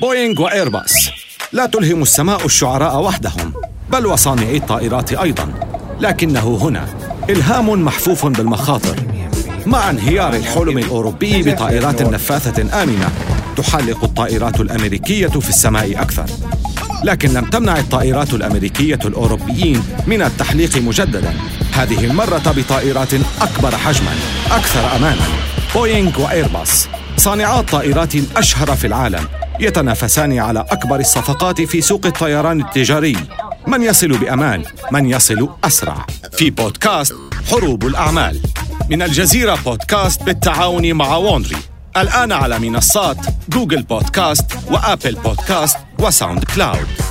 بوينغ وإيرباص. لا تلهم السماء الشعراء وحدهم بل وصانعي الطائرات أيضا. لكنه هنا إلهام محفوف بالمخاطر مع انهيار الحلم الأوروبي بطائرات نفاثة آمنة تحلق الطائرات الأمريكية في السماء أكثر. لكن لم تمنع الطائرات الأمريكية الأوروبيين من التحليق مجددا. هذه المرة بطائرات أكبر حجما أكثر أمانا. بوينغ وإيرباص صانعا الطائرات الأشهر في العالم. يتنافسان على أكبر الصفقات في سوق الطيران التجاري. من يصل بأمان من يصل أسرع. في بودكاست حروب الأعمال. من الجزيرة بودكاست بالتعاون مع Wondery الآن على منصات جوجل بودكاست وآبل بودكاست وساوند كلاود.